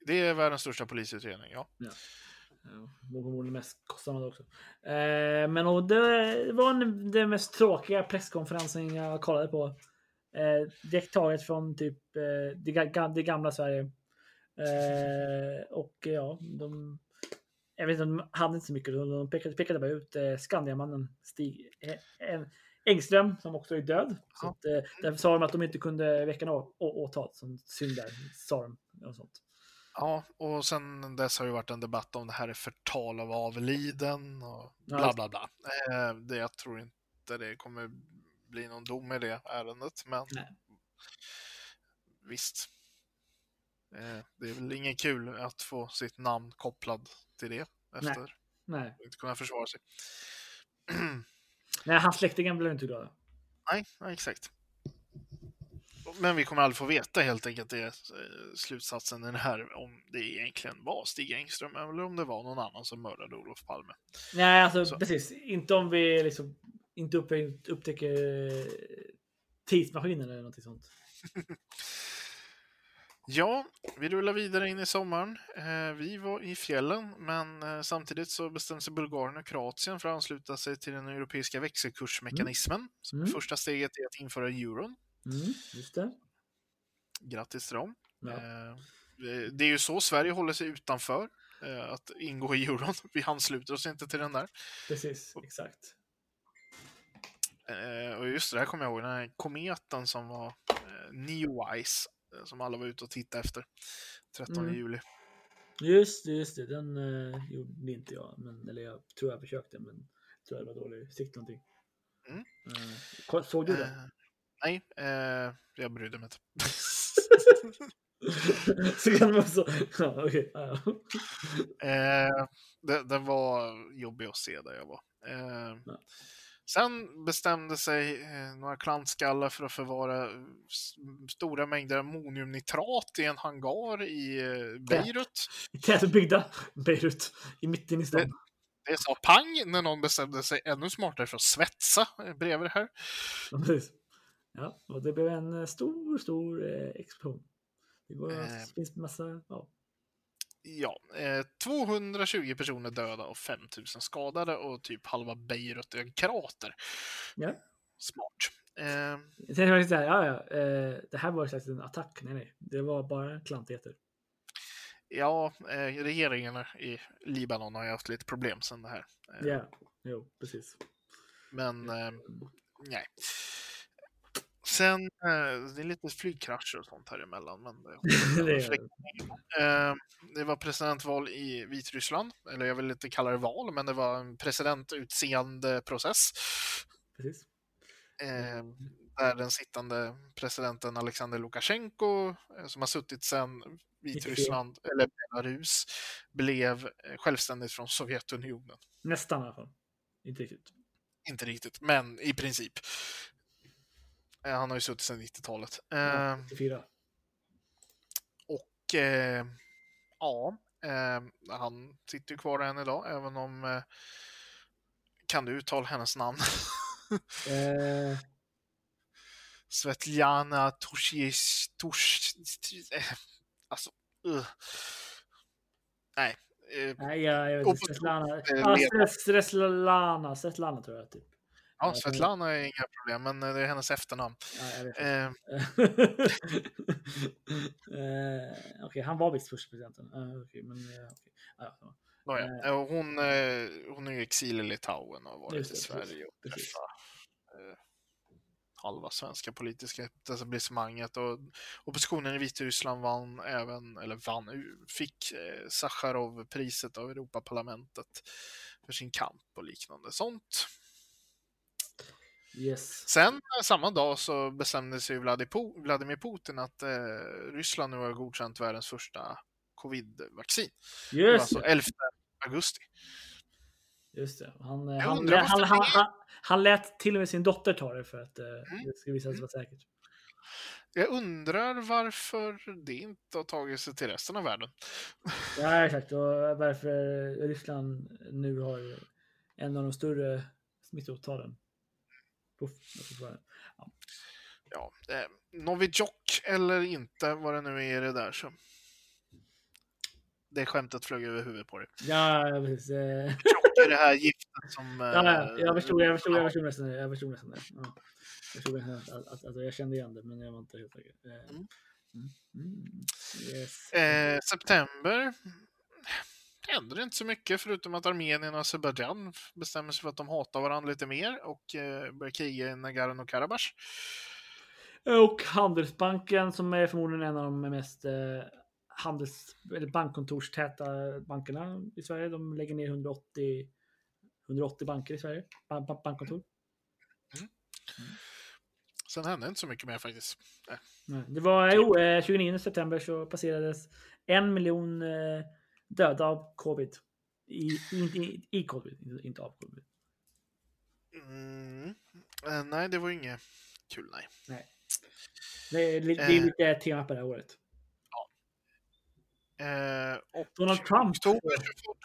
Det är världens största polisutredning, ja. Ja, Förmodligen mest kostsamma också. Eh, men och det var en, den mest tråkiga presskonferensen jag kollade på. Eh, direkt taget från typ eh, det, ga- det gamla Sverige. Eh, och ja, de... Jag vet inte, de hade inte så mycket. De, de pekade, pekade bara ut eh, Skandiamannen Stig eh, eh, Engström som också är död. Så Ja. att, eh, därför sa de att de inte kunde väcka något åtal. Som synd där, sa de. Och sånt. Ja, och sen dess har det varit en debatt om det här är förtal av avliden och bla bla bla. Eh, det, jag tror inte det kommer bli någon dom i det ärendet, men Nej. visst. Eh, det är väl ingen kul att få sitt namn kopplad till det efter Nej. inte kunna försvara sig. Nej, hans släktingar blev inte glada. nej, nej, exakt. Men vi kommer aldrig få veta helt enkelt det, eh, slutsatsen i det här om det egentligen var Stig Engström eller om det var någon annan som mördade Olof Palme. Nej, alltså Så. precis. Inte om vi liksom inte upp, upptäcker eh, tidsmaskinen eller något sånt. Ja, vi rullar vidare in i sommaren. Eh, vi var i fjällen, men samtidigt så bestämde sig Bulgarien och Kroatien för att ansluta sig till den europeiska växelkursmekanismen. Så Mm. Första steget är att införa euron. Mm, just det. Grattis till dem. Ja. Eh, det är ju så Sverige håller sig utanför eh, att ingå i euron. Vi ansluter oss inte till den där. Precis, exakt. Eh, och just det, där kommer jag ihåg, den här kometen som var eh, Neowise, eh, som alla var ute och tittade efter. 13 Mm. juli. Just det, just det. Den eh, gjorde inte jag. Men, eller jag tror jag försökte, men jag tror det var dålig sikt någonting. Mm. Eh, såg du det? Nej, eh, jag brydde mig inte. så kan man så. Ja, ja. Eh, det, det var jobbigt att se där jag var. Eh, Ja. Sen bestämde sig eh, några klantskallar för att förvara eh, stora mängder ammoniumnitrat i en hangar i eh, Beirut. I tätbebyggda Beirut. I mitten i stan. Det sa pang när någon bestämde sig ännu smartare för att svetsa bredvid det här. Ja, precis. Ja, och det blev en eh, stor, stor eh, explosion. Det går, Eh. det finns massa, ja. Ja, eh, 220 personer döda och 5000 skadade och typ halva Beirut är en krater. Ja. Smart. Eh, Jag tänkte faktiskt säga, ja, ja, eh, det här var faktiskt en attack. Nej, nej, det var bara klantigheter. Ja, eh, regeringarna i Libanon har ju haft lite problem sedan det här. Eh, Ja, jo, precis. Men eh, nej. Sen, eh, det är lite flygkrascher och sånt här emellan. Men det, Eh, det var presidentval i Vitryssland, eller jag vill inte kalla det val, men det var en presidentutseende process. Precis. Eh, där den sittande presidenten Alexander Lukasjenko, som har suttit sedan Vitryssland, eller Belarus, blev självständigt från Sovjetunionen. Nästan i alla fall. Inte riktigt. Inte riktigt, men i princip. Eh, han har ju suttit sedan 90-talet. Eh, 84. och eh, ja, eh, han sitter ju kvar än idag, även om... Eh, kan du uttala hennes namn? Eh, Svetlana Toshies... Tosh... eh, Alltså... Uh. Nej. nej, jag, jag vet inte. Svetlana. Ah, Svetlana. Svetlana tror jag. Typ. Ja, Svetlana är inga problem, men eh, det är hennes efternamn. Ja. Eh, eh, Okej, han var visst första presidenten. Uh, okay, men, eh, okej. Ja, ja. nåja. Eh. Eh, hon, eh, hon är i exil i Litauen och har varit Just i det, Sverige och träffat eh, halva svenska politiska etablissemanget. Och oppositionen i Vitryssland vann även, eller vann, fick eh, Sacharov-priset av Europaparlamentet för sin kamp och liknande sånt. Yes. Sen eh, samma dag så bestämde sig Vladimir Putin att eh, Ryssland nu har godkänt världens första covid-vaccin. Just alltså det. 11 augusti. Just det. Han, eh, han, det han, han, han lät till och med sin dotter ta det för att eh, Mm. det skulle visa sig vara säkert. Jag undrar varför det inte har tagit sig till resten av världen. Ja, exakt. Och varför Ryssland nu har en av de större smittotalen. Puff, svara. Ja, eh, Novichok eller inte, vad det nu är det där så. Det skämtet flög över huvudet på dig. Ja, precis. eh, Tjock är det här giftet som... eh, Ja, ja, jag förstod, jag förstod, jag ja, förstod nästan det. Jag förstod nästan det. Ja. Jag, förstod nästan att, att, att, jag kände igen det, men jag var inte helt säker. Eh, Mm. mm, mm, yes. Eh, september händer det inte så mycket förutom att Armenien och Azerbajdzjan bestämmer sig för att de hatar varandra lite mer och eh, börjar kriga i Nagorno-Karabach. Och Handelsbanken som är förmodligen en av de mest eh, handels eller bankkontorstäta bankerna i Sverige. De lägger ner 180, 180 banker i Sverige. Ban ban bankkontor. Sen hände inte så mycket mer faktiskt. Nej. Nej, Det var jo, eh, 29 september så passerades en miljon eh, döda av covid. I, i, i, covid, inte- av covid. Mm. Eh, nej, det var inget kul, nej. Det är, det är Eh. lite tema på det här året. Eh, och Donald Trump. oktober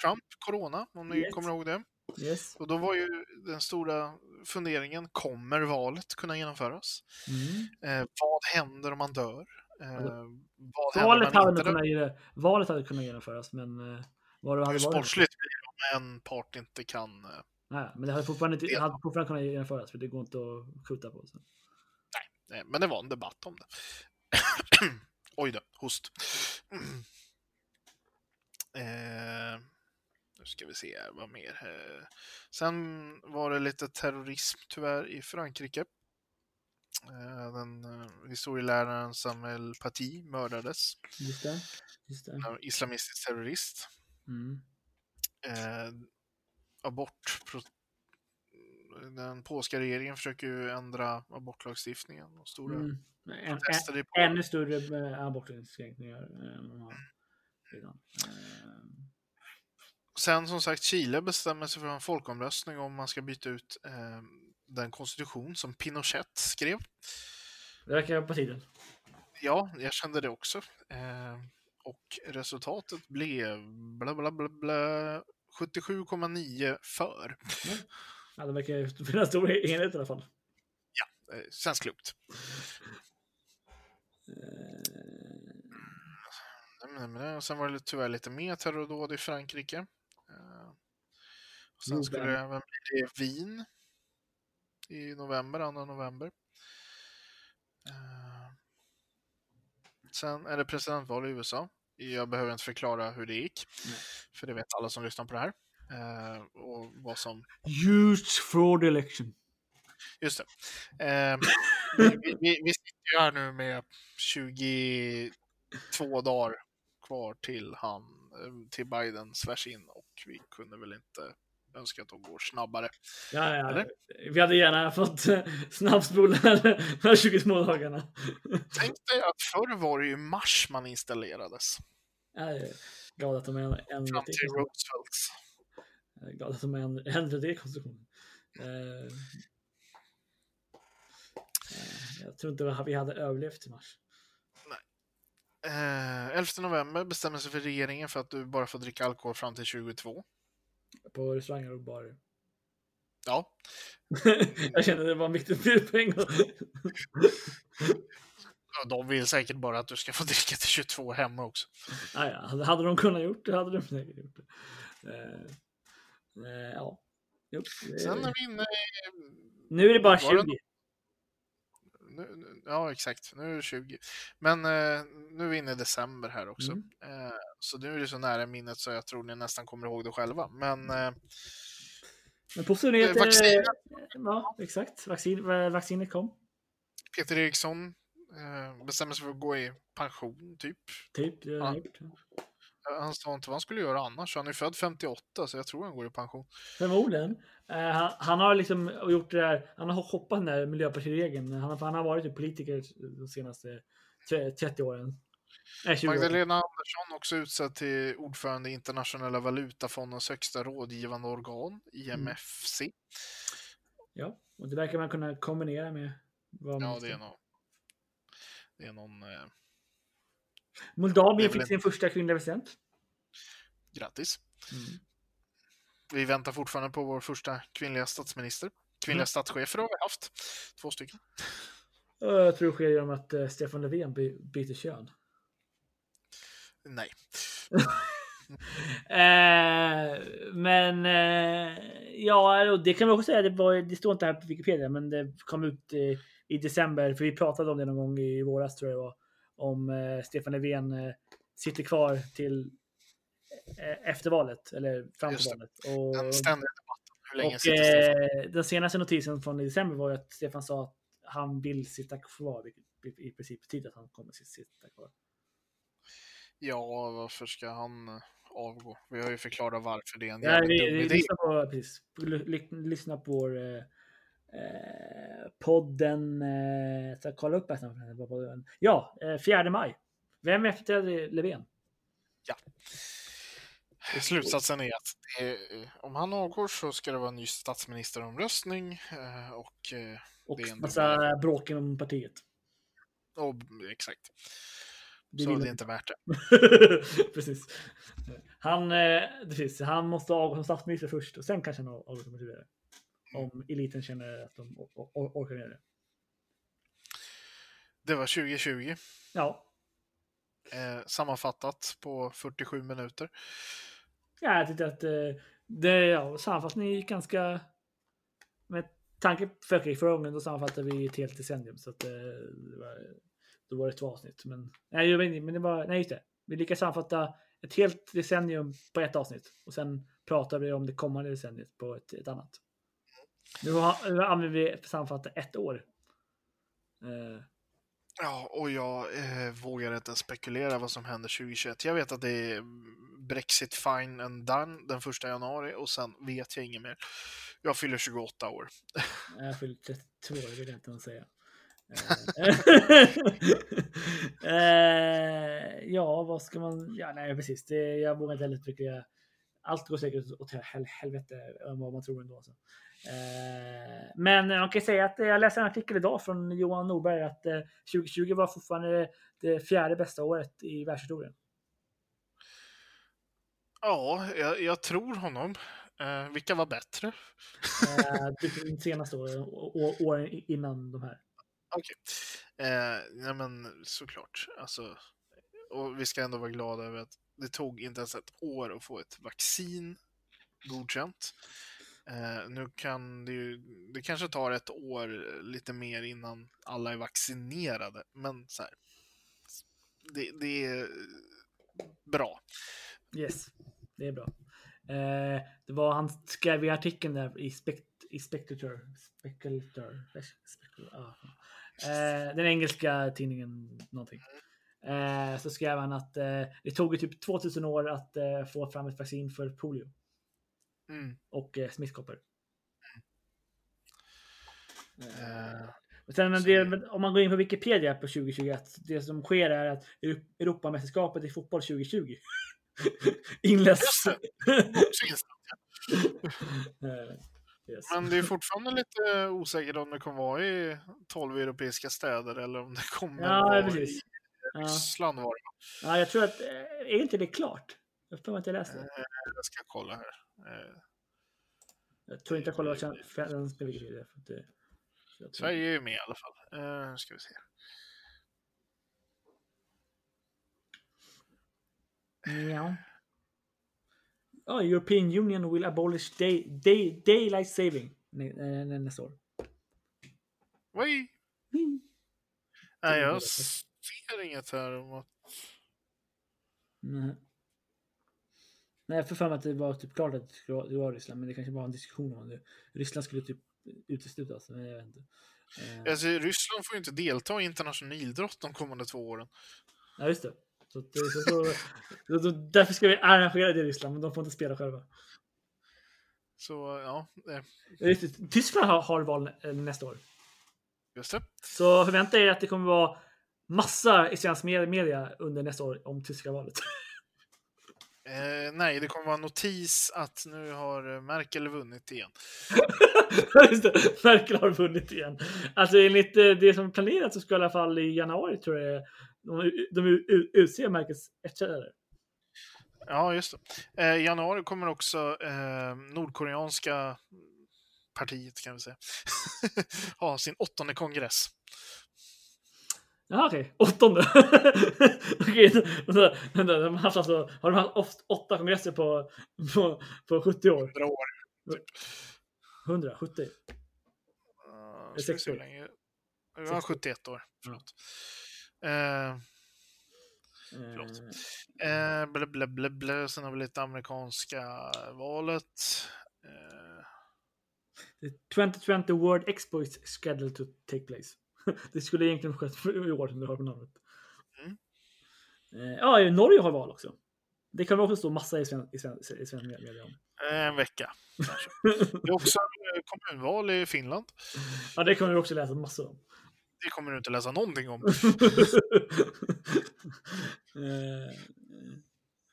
Trump corona, om ni Yes. kommer ihåg det. Yes. Och då var ju den stora funderingen, kommer valet kunna genomföras? Mm. Vad händer om man dör? Eh, vad händer Valet, hade kunnat, ge- valet hade kunnat genomföras, men eh, vad det hade. Sportsligt blir det om en part inte kan... Eh, Nej, men det hade fortfarande, inte, Det- hade fortfarande kunnat genomföras, för det går inte att skjuta på. Så. nej, men det var en debatt om det. Oj då, host. Eh, nu ska vi se vad mer. Eh, sen var det lite terrorism tyvärr i Frankrike. Eh, den eh, historieläraren Samuel Paty mördades. Just det. Just det. En islamistisk terrorist. Mm. Eh, abort... Den polska regeringen försöker ju ändra abortlagstiftningen. Och stora Mm. Protester i ännu större eh, abortinskränkningar än man har redan. Eh, Sen som sagt, Chile bestämmer sig för en folkomröstning om man ska byta ut eh, den konstitution som Pinochet skrev. Det verkar på tiden. Ja, jag kände det också. Eh, och resultatet blev bla bla bla bla 77,9 för. Ja, det verkar finnas stor enighet i alla fall. Eh, känns klokt. Eh, det- Och sen var det tyvärr lite mer terrordåd i Frankrike. Eh, och sen skulle det även bli det Wien i november, 2 november. Eh, sen är det presidentval i USA. Jag behöver inte förklara hur det gick, Nej. för det vet alla som lyssnar på det här. Eh, och vad som... Huge fraud election. Just det. Eh, vi, vi, vi sitter ju här nu med 22 dagar kvar till, han, till Biden svärs in och vi kunde väl inte önska att de går snabbare. Ja, ja. Eller? Vi hade gärna fått eh, snabbspola de här 22 dagarna. Tänk dig att förr var det ju mars man installerades. Jag är glad att de är ändrat Fram till Roosevelts. Jag är glad att de har änd- ändrat det i konstruktionen. Eh, eh, jag tror inte vi hade överlevt till mars. Eh, 11 november bestämmer sig för regeringen för att du bara får dricka alkohol fram till 22. På restauranger och barer. Ja, jag kände det var en viktig poäng. de vill säkert bara att du ska få dricka till 22 hemma också. ah, ja. Hade- de kunnat gjort det hade de säkert gjort det. Eh, eh, ja. Jo, det- Sen är vi inne i... Nu är det bara Var det 20. Nu, nu- ja, exakt. Nu är det 20. Men eh, nu är vi inne i december här också. Mm. Eh, så nu är det så nära minnet så jag tror ni nästan kommer ihåg det själva. Men eh, Men positiva nyheter. vaccinet. Ja, exakt. Vaccin, va- vaccinet kom. Peter Eriksson eh, bestämmer sig för att gå i pension, typ. Typ. Det har Ja. gjort. Han sa inte vad han skulle göra annars. Han är född 58, så jag tror han går i pension. Förmodligen. Eh, han, han har liksom gjort det där. Han har hoppat den där miljöpartiregeln. Han, har- han har varit politiker de senaste tre- 30 åren. Nej, 20 åren. Magdalena Andersson också utsedd till ordförande i Internationella valutafondens högsta rådgivande organ, IMFC. Ja, och det verkar man kunna kombinera med vad man Ja, det är någon... Det är någon... Eh, Moldavien fick sin första kvinnliga president. grattis. Mm. Vi väntar fortfarande på vår första kvinnliga statsminister. Kvinnliga Mm. statschefer har vi haft. Två stycken. Jag tror det sker genom att eh, Stefan Löfven by- byter kön. Nej. Eh, men eh, ja, och det kan vi också säga. Det, var, det står inte här på Wikipedia, men det kom ut eh, i december. För vi pratade om det någon gång i våras tror jag det var. Om eh, Stefan Löfven eh, sitter kvar till eh, efter valet eller fram till valet. Och, Den ständiga debatten. Hur länge och sitter den senaste notisen från december var ju att Stefan sa att han vill sitta kvar, vilket i- princip betyder att han kommer att sitta kvar. Ja, varför ska han avgå? Vi har ju förklarat varför det är en jävligt dum idé. lyssna på, precis, Ly- ly- lyssna på vår eh, podden. Eh, ska kolla upp podden- Ja, eh, 4 maj. Vem efterträder Löfven? Slutsatsen är att det om han avgår så ska det vara en ny statsministeromröstning eh, och, eh, Och massa bråk inom partiet. och exakt. Det så det är inte värt det. precis. Han, eh, precis. Han måste avgå som statsminister först och sen kanske han avgår som partiledare. Om eliten känner att de or- or- orkar med det. Det var 2020. Ja, Eh, sammanfattat på 47 minuter. Ja, jag tyckte att eh, det, ja, sammanfattningen gick ganska... Med tanke på förra gången då sammanfattade vi ett helt decennium. Så att, eh, det var, då var det två avsnitt. Men, nej, jag vet inte, men det var, nej, just det. Vi lyckades sammanfatta ett helt decennium på ett avsnitt. Och sen pratade vi om det kommande decenniet på ett, ett annat. Nu, har, nu använder vi för att sammanfatta ett år. Eh, Ja, och jag eh, vågar inte spekulera vad som händer 2021. Jag vet att det är Brexit fine and done den första januari och sen vet jag inget mer. Jag fyller 28 år. Jag fyller 32, det vill jag inte ens säga. Eh, eh, ja, vad ska man... Ja, nej, precis. Det, jag vågar inte heller spekulera. Allt går säkert åt hel helvete än vad man tror ändå. Så. Eh, men man kan säga att jag läste en artikel idag från Johan Norberg att eh, 2020 var fortfarande det fjärde bästa året i världshistorien. Ja, jag, jag tror honom. Eh, vilka var bättre? Eh, de senaste åren, åren innan de här. Okej. Eh, ja, men såklart. Alltså, och vi ska ändå vara glada över att det tog inte ens ett år att få ett vaccin godkänt. Eh, nu kan det ju, det kanske tar ett år eh, lite mer innan alla är vaccinerade, men så här, det, det är eh, bra. Yes, det är bra. Eh, det var han skrev i artikeln där i Spekt i Spectator. Speculator. Spectator ah. eh, den engelska tidningen någonting. Eh, så skrev han att eh, det tog ju typ 2000 år att eh, få fram ett vaccin för polio Mm. och eh, smittkoppor. Men Sen det, om man går in på Wikipedia på 2021, det som sker är att Euro- Europamästerskapet i fotboll 2020 inleds. yes. Men det är fortfarande lite osäkert om det kommer vara i 12 europeiska städer eller om det kommer Ja, vara precis. i. Ryssland. Var det. Ja, jag tror att, eh, är inte det klart? Jag får inte läsa det. Jag ska kolla här. Eh, Jag tror inte jag kollar svenska Wikipedia. Jag tror- Sverige är ju med i alla fall. Eh, ska vi se. Ja. Oh, European Union will abolish day, day, daylight saving nä, nä, nä, nästa år. Oj! Mm. Nej, jag ser inget här om att... Nej. Nej, jag får för mig att det var typ klart att det skulle vara- det var Ryssland, men det kanske bara var en diskussion om det. Ryssland skulle typ uteslutas, men jag vet inte. Eh, Alltså, Ryssland får ju inte delta i internationell idrott de kommande två åren. Ja, just det. Så, det- så, så, så, därför ska vi arrangera det i Ryssland, men de får inte spela själva. Så ja, eh, det, Tyskland har, har val nä- nästa år. just det. Så förvänta er att det kommer vara massa i svensk med- media under nästa år om tyska valet. Eh, nej, det kommer vara en notis att nu har eh, Merkel vunnit igen. Just det, Merkel har vunnit igen. Alltså enligt eh, det som planerat så ska i alla fall i januari tror jag de, de utser Merkels efterträdare. Ja, just det. Eh, I januari kommer också eh, Nordkoreanska partiet, kan vi säga, ha sin åttonde kongress. Jaha okej, åttonde. okej, vänta, vänta, de har haft alltså, har de haft åtta kongresser på, på, på 70 år? 100 år. 100, 70? Uh, är se hur 60. länge? Ja, 71 år. Förlåt. Eh, Förlåt. Eh, eh, blä, blä, blä, blä. Sen har vi lite amerikanska valet. Eh, The 2020 World Expo is scheduled to take place. det skulle egentligen skett i år som du hör på namnet. Mm. Eh, ja, Norge har val också. Det kan också stå massa i svensk i sven, media om. en vecka. Det är också eh, kommunval i Finland. ja, det kommer du också läsa massor om. Det kommer du inte läsa någonting om. eh, Eh,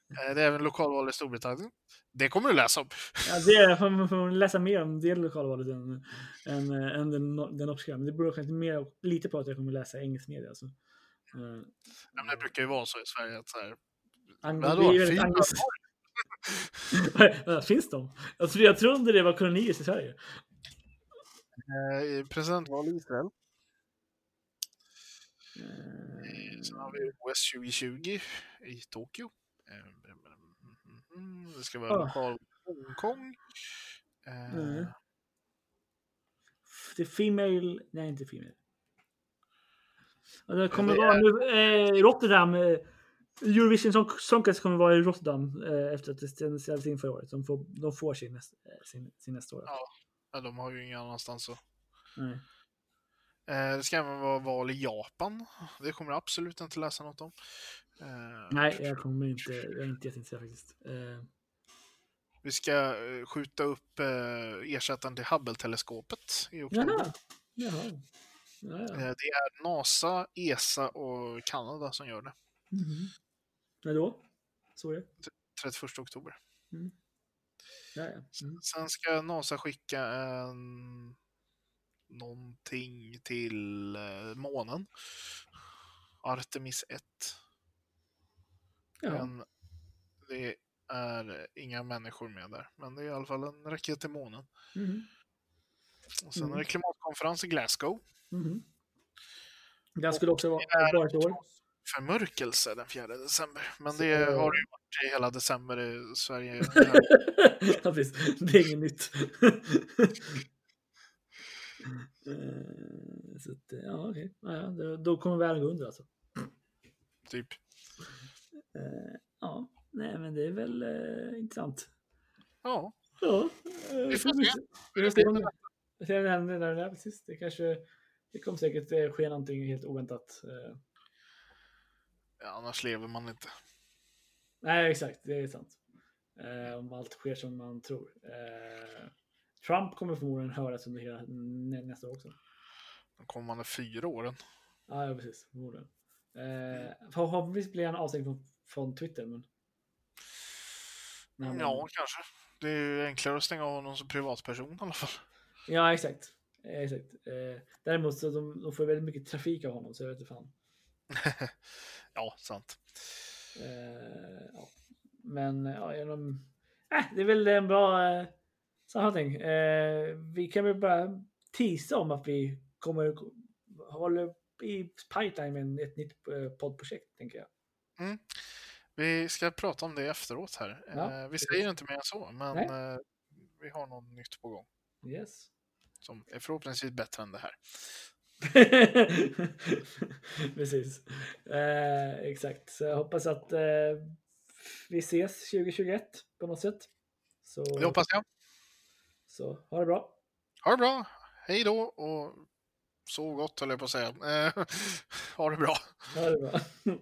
Det är även lokalval i Storbritannien. Det kommer du läsa om. ja, det får man får läsa mer om det lokalvalet än, än, eh, än den, den norska. Men det beror kanske mer, lite på att jag kommer läsa engelsk media. Alltså. Eh, Ja, det brukar ju vara så i Sverige att så här, Vadå? är Vad, Finns de? Jag trodde, jag trodde det var kolonier i Sverige. eh, presidentval i Israel. Eh, Sen har vi OS 2020 i Tokyo. Mm, Det ska vara Ah. lokal Hongkong. Mm. The Female... Nej, inte Female. Och det kommer Det vara är- nu eh, Rotterdam. Eh, Eurovision Song Song Contest kommer vara i Rotterdam eh, efter att det ställdes in förra året. De får, de får sin, näst, eh, sin, sin nästa år. Ja. ja, de har ju ingen annanstans att Nej. Eh, Det ska även vara val i Japan. Det kommer jag absolut inte läsa något om. Eh, Nej, jag kommer inte. Jag är inte jätteintresserad faktiskt. Eh, Vi ska eh, skjuta upp ersättaren till Hubble-teleskopet i oktober. jaha. Jaha. Ja, ja. Eh, Det är NASA, ESA och Kanada som gör det. Mhm. När då? Så är det. 31 oktober. Ja. Mm. Sen ska NASA skicka en... någonting till månen. Artemis 1. Ja. Men det är inga människor med där. Men det är i alla fall en raket till månen. Mhm. Och sen Mm. är det klimatkonferens i Glasgow. Mhm. Den skulle också vara det ett år. Förmörkelse den 4 december. Men Så- det har det ju varit i hela december i Sverige. ja, precis. Det är inget nytt. Eh, så att, ja, okej. Ja, då kommer världen gå under alltså. typ. Eh, ja, nej, men det är väl eh, intressant. Ja, Ja, eh, Vi får se. Vi får se det, det, precis. det kanske det kommer säkert ske någonting helt oväntat. Ja, annars lever man inte. Nej, exakt. Det är sant. Eh, om allt sker som man tror. Eh, Trump kommer förmodligen höras under hela nä, nästa år också. De kommande fyra åren. Ja, ja precis. Förmodligen. Eh, förhoppningsvis blir han avstängd från, från Twitter. Men... Men- Ja, kanske. Det är ju enklare att stänga av honom som privatperson i alla fall. Ja, exakt. Eh, exakt. Eh, däremot så de, de får väldigt mycket trafik av honom så jag vet inte fan. ja, sant. Eh, ja. Men ja, genom... Äh, det är väl en bra eh, sammanfattning. Eh, vi kan väl bara tisa om att vi kommer håller i pipeline med ett nytt eh, poddprojekt, tänker jag. Vi ska prata om det efteråt här. Ja, Eh, vi säger inte mer än så, men Nej. eh, vi har något nytt på gång Yes. som är förhoppningsvis bättre än det här. Precis. Eh, exakt. Så jag hoppas att eh, vi ses 2021 på något sätt. Så, Det hoppas jag. så ha det bra. Ha det bra. Hej då och sov gott höll jag på att säga. Eh, ha det bra. Ha det bra.